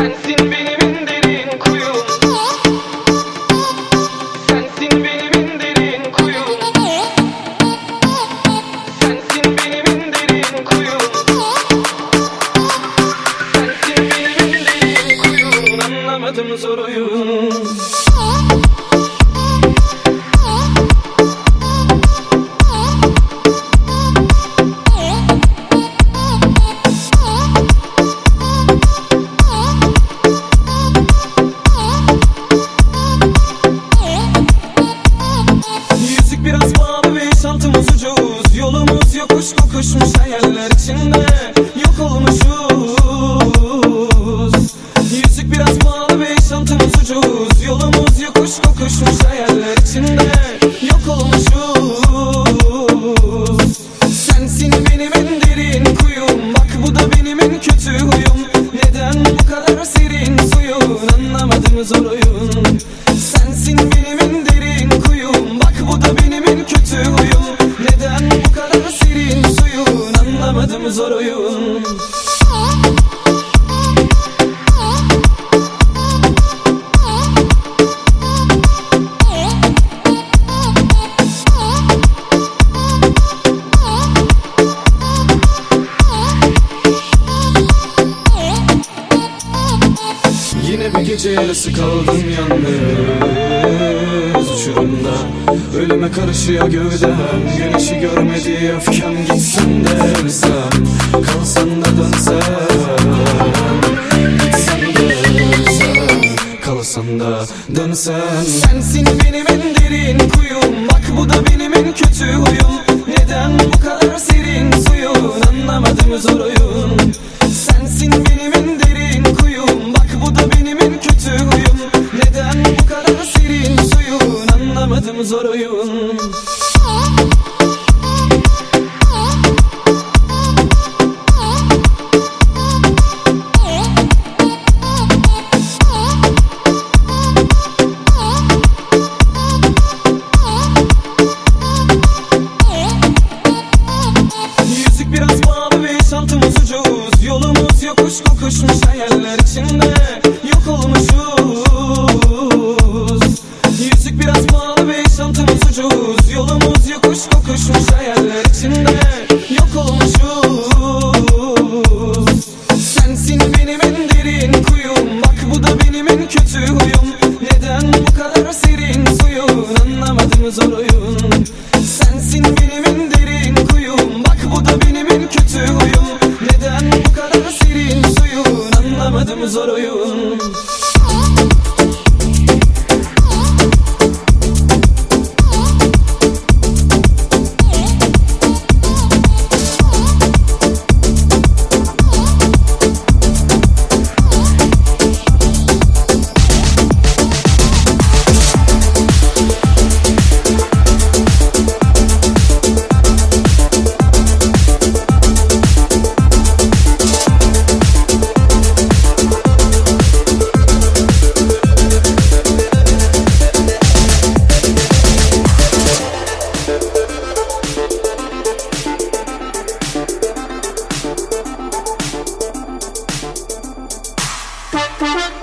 dancing beneath Bak bu da benim en kötü huyum. Neden bu kadar serin suyun? Anlamadım zor oyun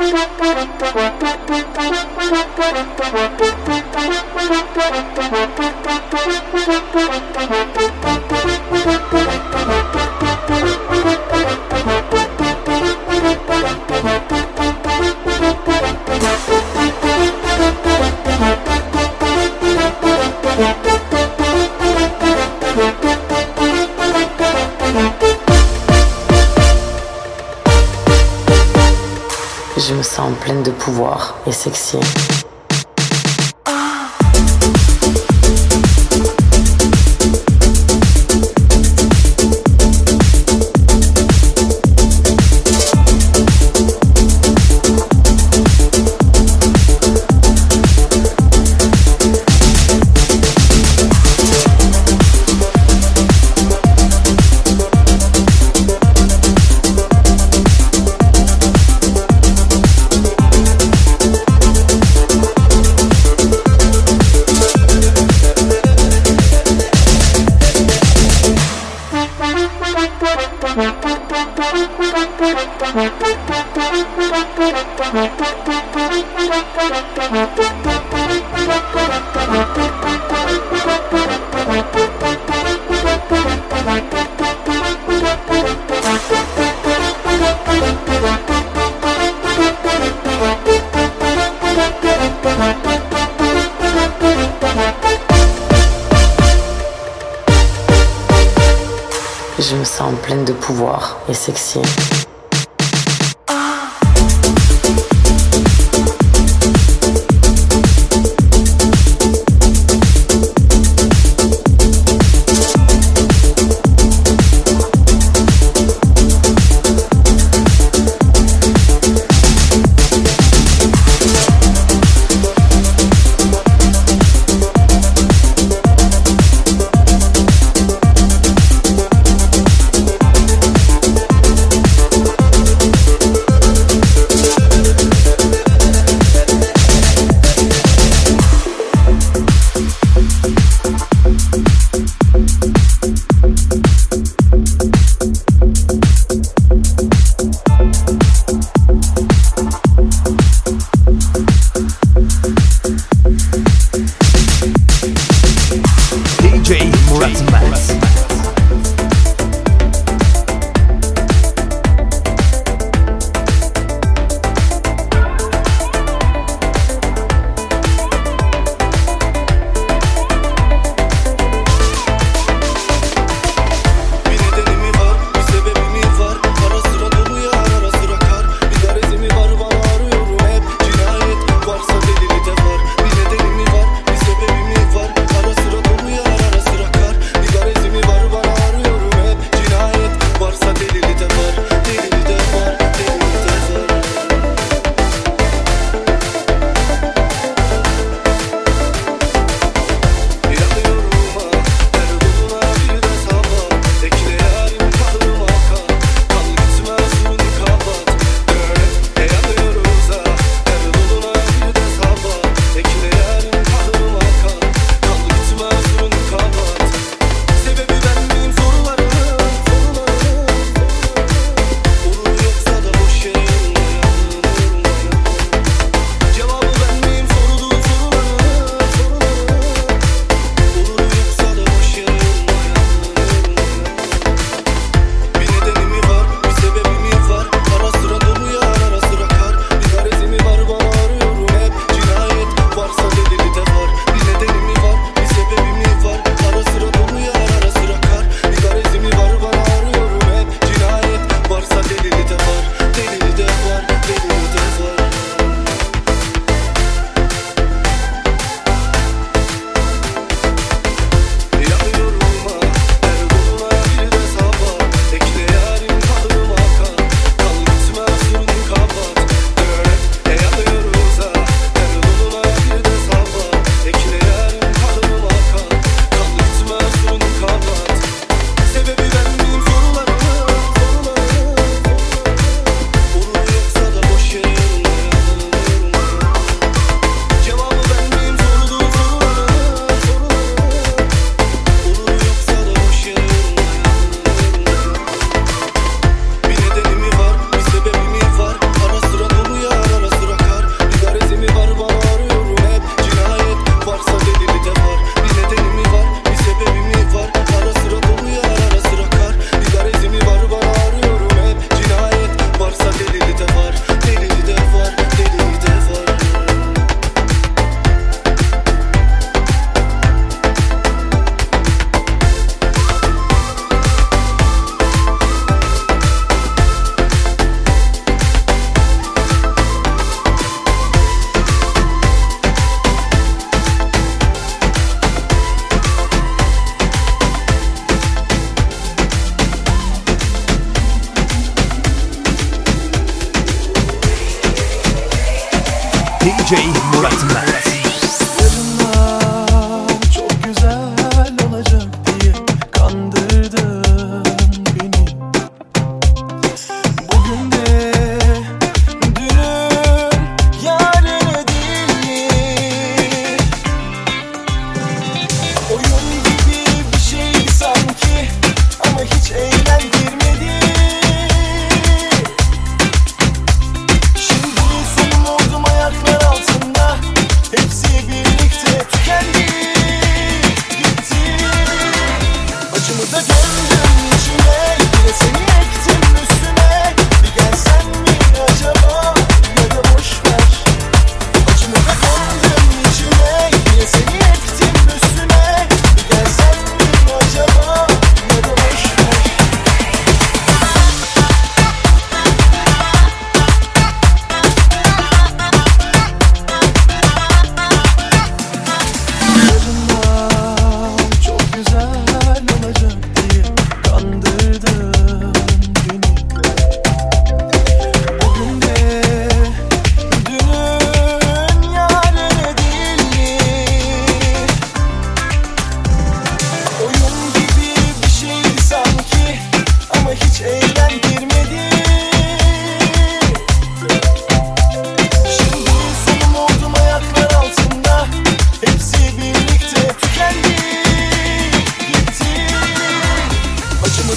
Thank you. et sexy.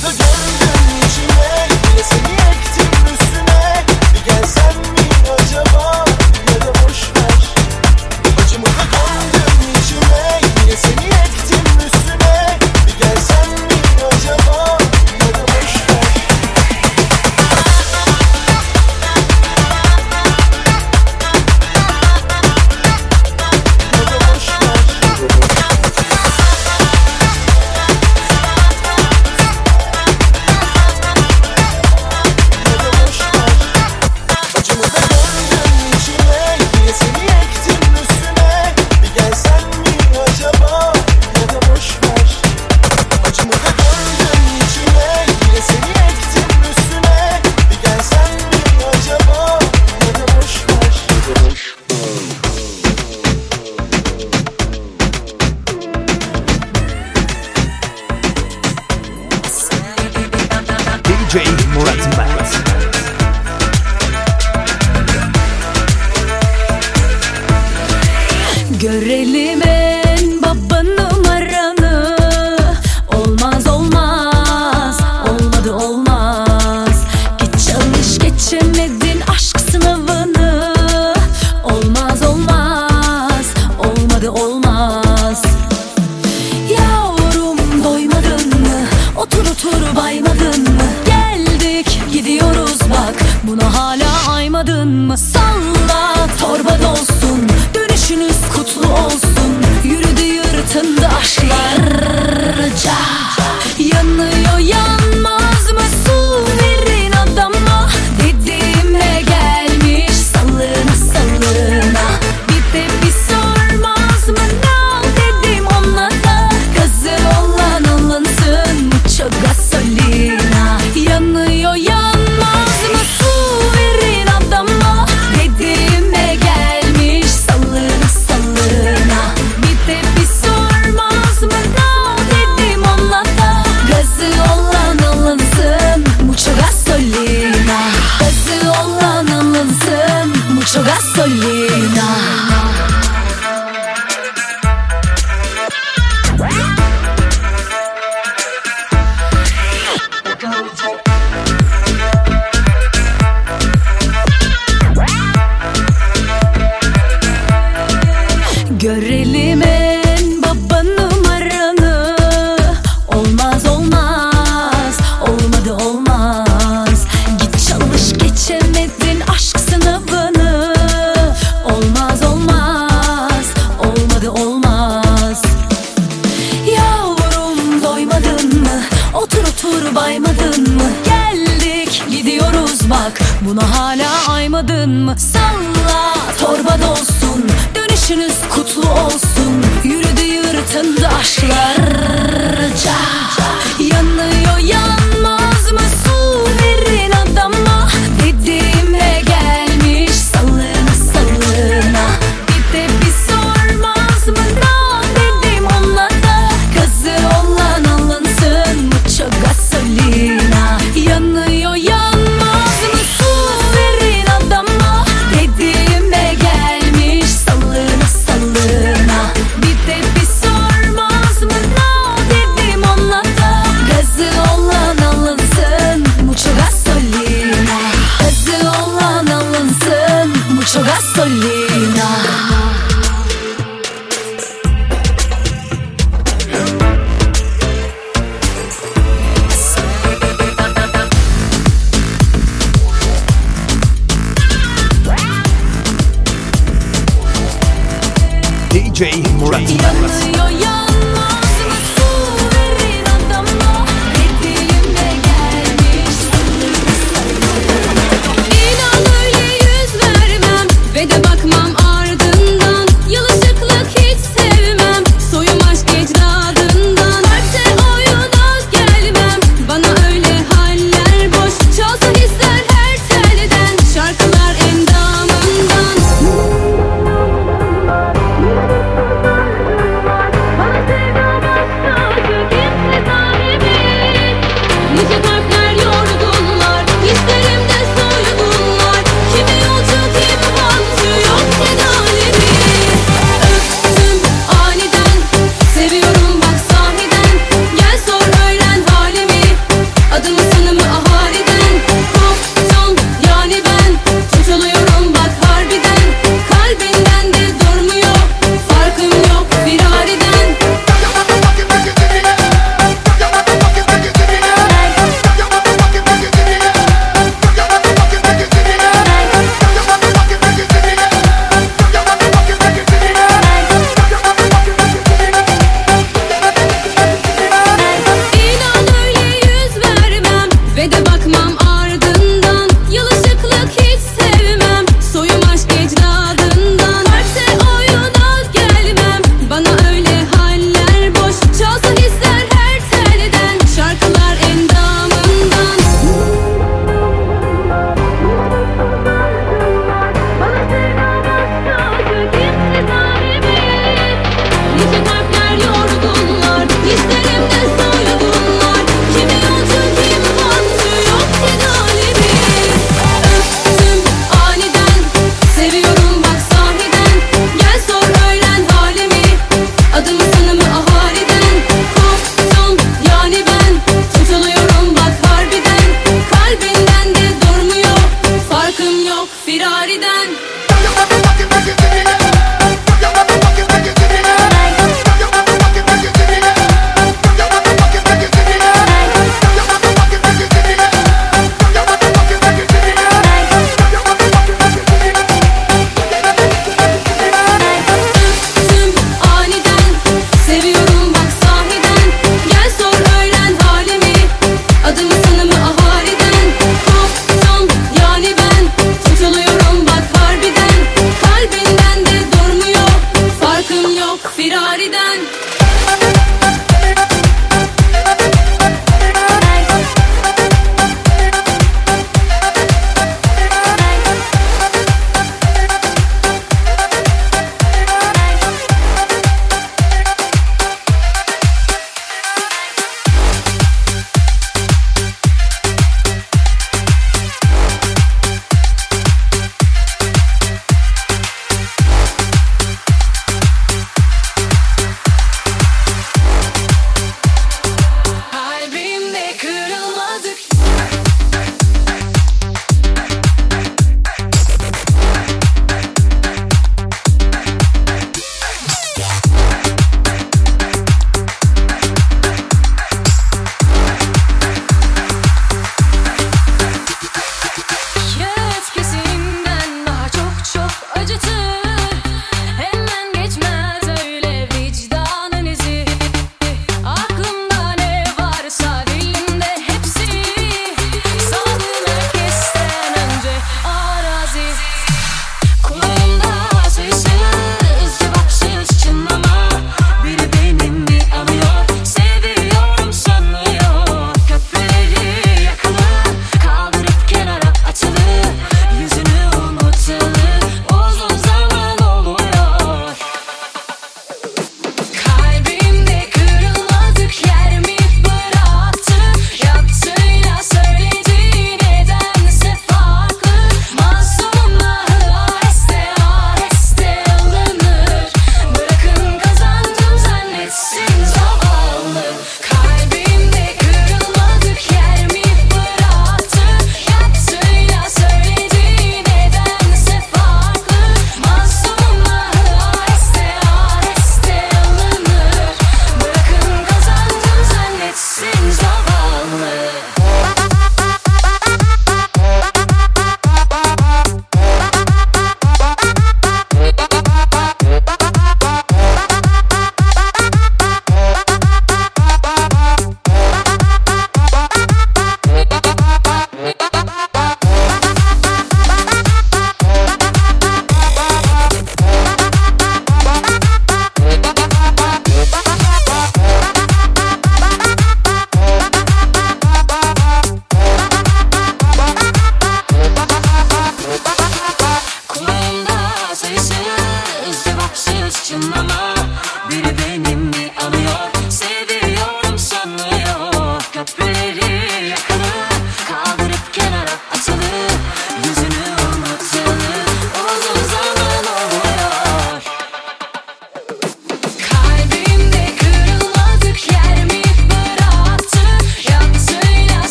的眼睛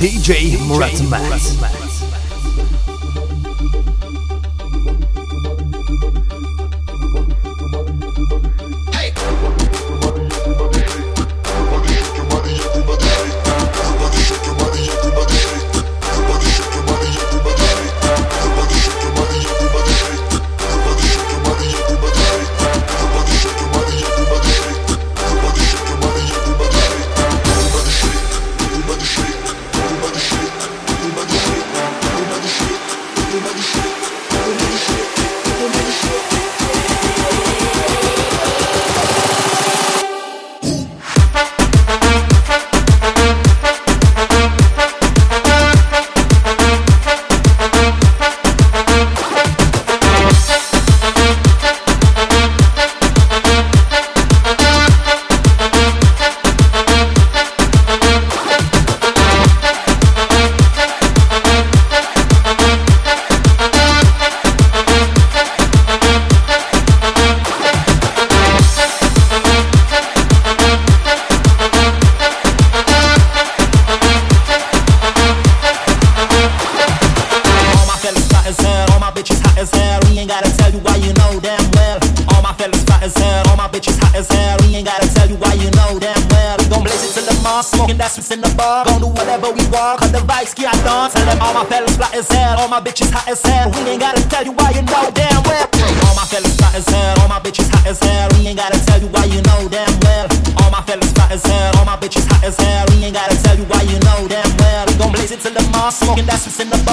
DJ, DJ Murat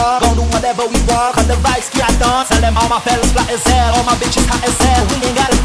talk. Gon' do whatever we want, cause the vibes get done. Tell them all my fellas fly as hell, all my bitches hot as hell. We ain't got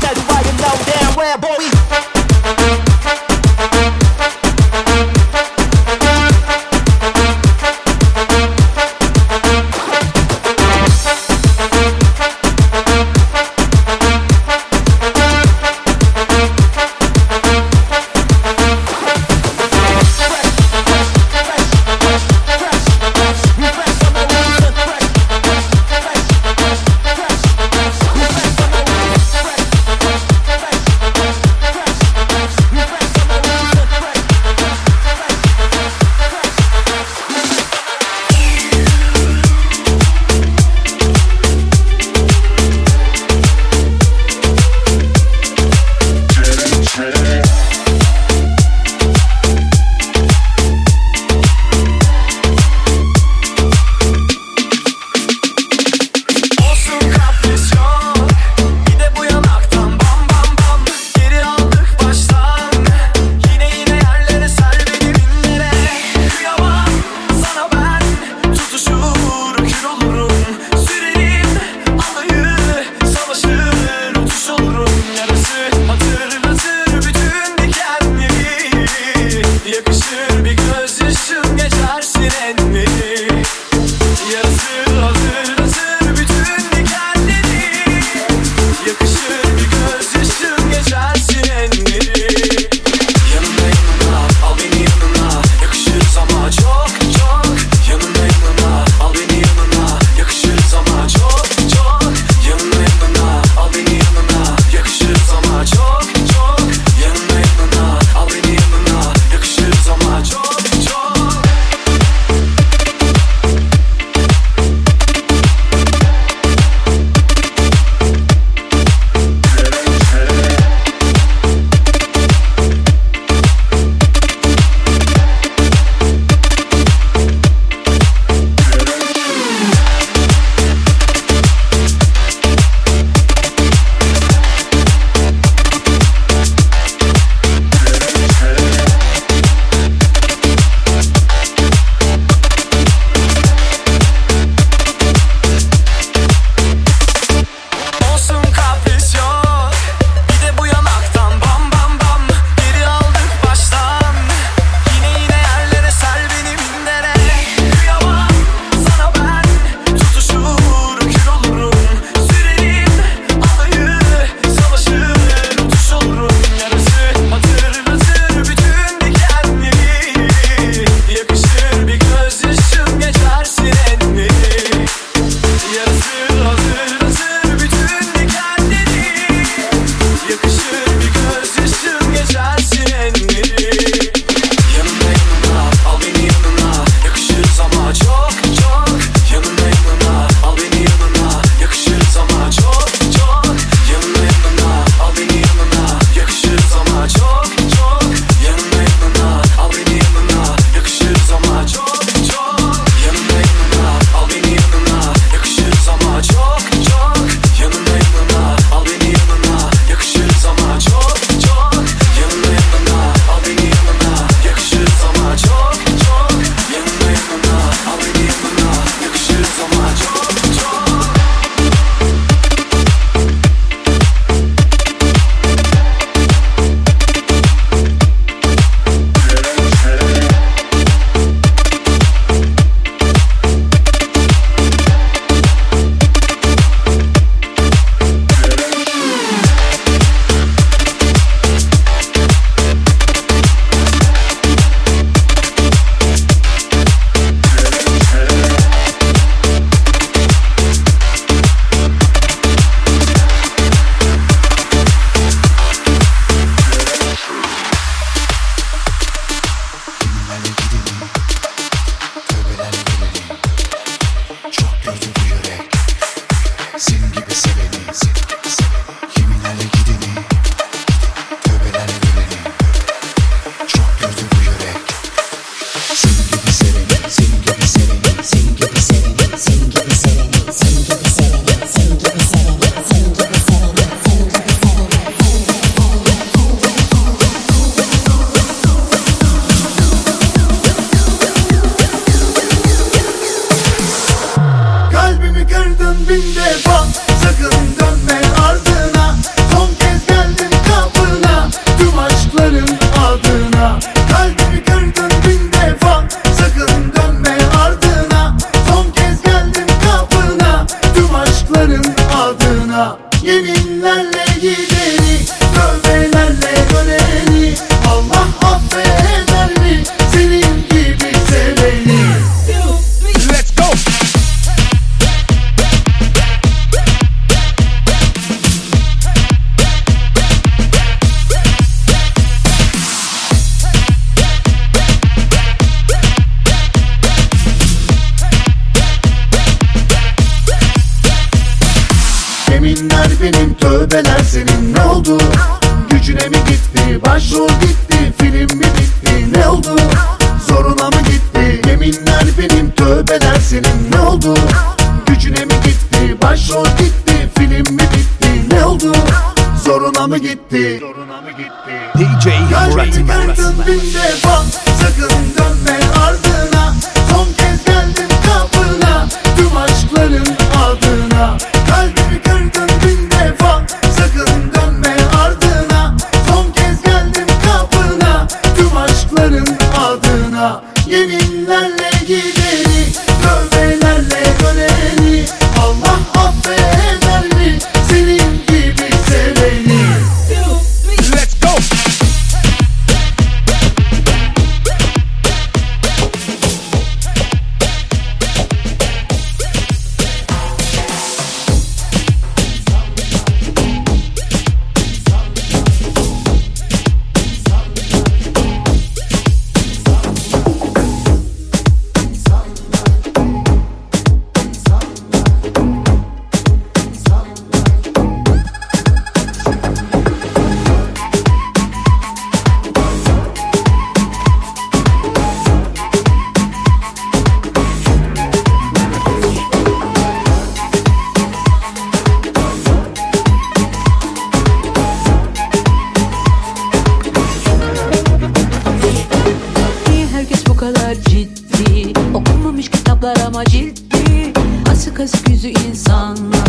Kitaplar ama ciddi. Asık asık yüzü insanlar.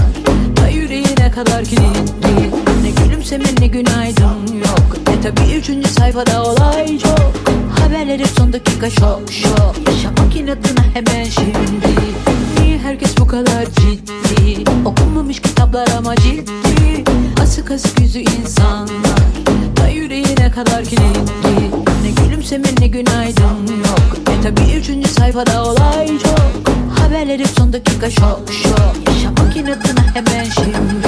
Da yüreğine kadar kilitli. Ne gülümseme ne günaydın yok. Ne tabi üçüncü sayfada olay çok. Haberler son dakika şok şok. Yaşamak inadına hemen şimdi. Niye herkes bu kadar ciddi? Okunmamış kitaplar ama ciddi. Asık asık yüzü insanlar. Da yüreğine kadar kilitli Ne gülümseme ne günaydın yok. Ne tabi üçüncü sayfada olay çok. Haberler hep son dakika şok şok. Yaşamak inadına hemen şimdi.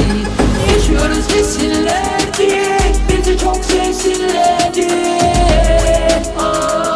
Yaşıyoruz desinler diye. Bizi çok sevsinler diye. Of,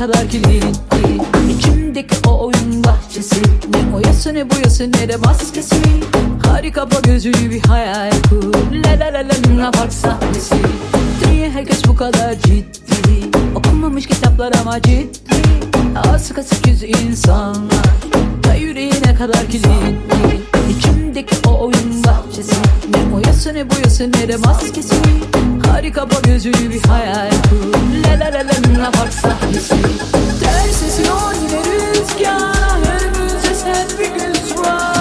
kadar kilitli İçimdeki o oyun Ne oyası ne boyası ne de maskesi? Harika kapa gözünü bir hayal kur La la la la Park sahnesi. Niye herkes bu kadar ciddi? Okunmamış kitaplar ama ciddi. Asık asık yüzü insanlar. Da yüreğine kadar kilitli. İçimdeki o oyun bahçesi. Ne oyası ne boyası ne de maskesi? Harika kapa gözünü bir hayal kur La la la la Luna Park sahnesi. Ters esiyor yine rüzgar Africans run.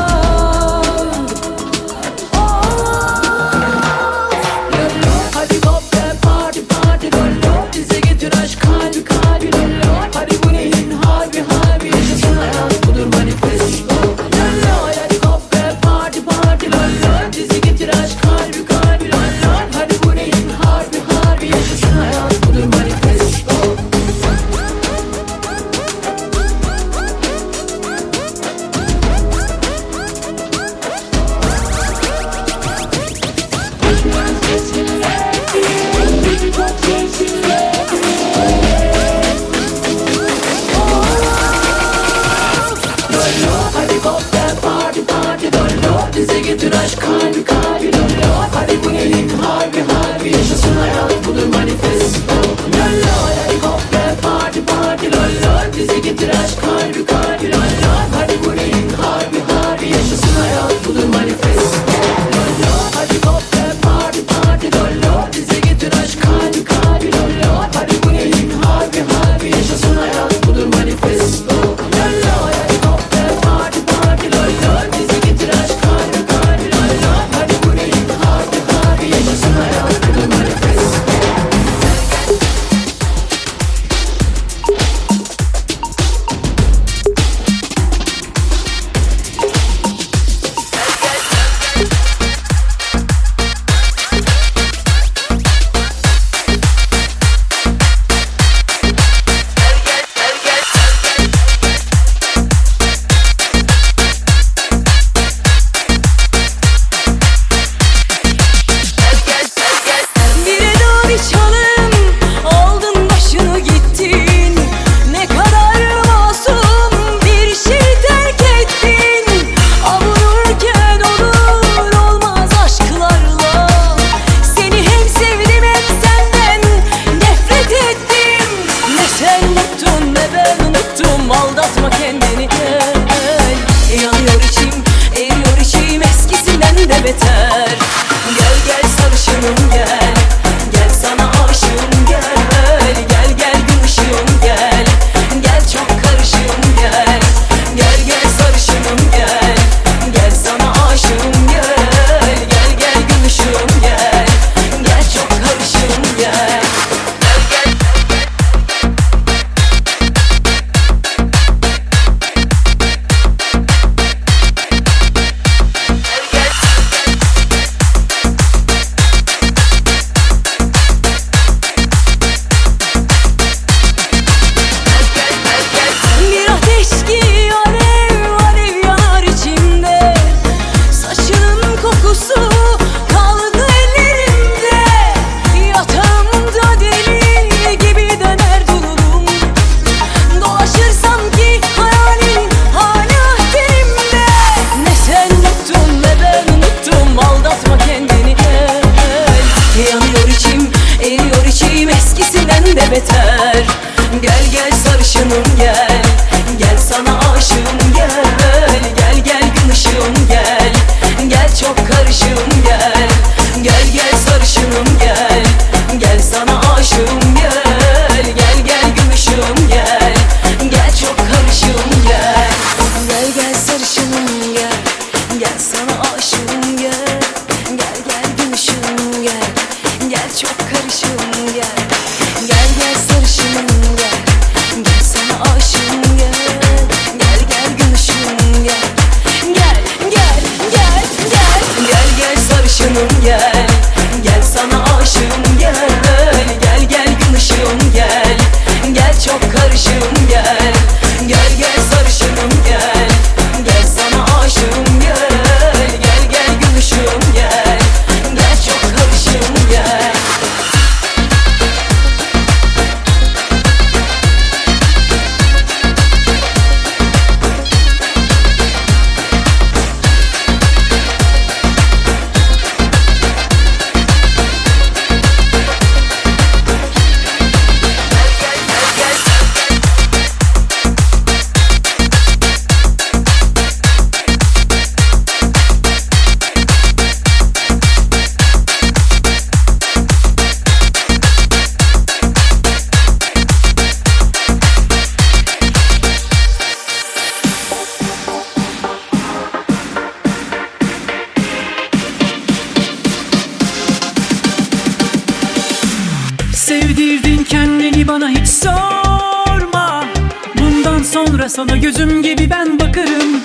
sonra sana gözüm gibi ben bakarım.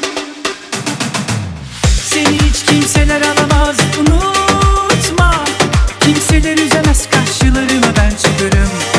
Seni hiç kimseler alamaz unutma. Kimseler üzemez karşılarıma ben çıkarım.